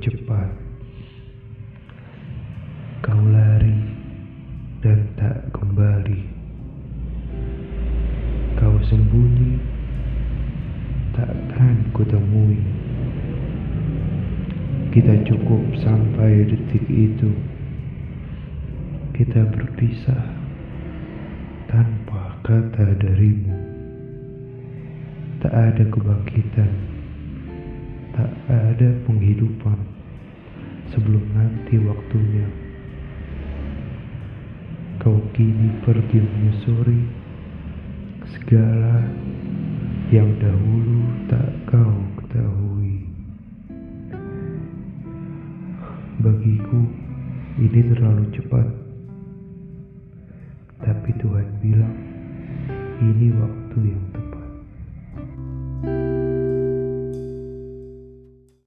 cepat. Kau lari dan tak kembali. Kau sembunyi, takkan kutemui. Kita cukup sampai detik itu. Kita berpisah tanpa kata darimu. Tak ada kebangkitan, tak ada sebelum nanti waktunya. Kau kini pergi menyusuri segala yang dahulu tak kau ketahui. Bagiku, ini terlalu cepat. Tapi Tuhan bilang, ini waktu yang tepat.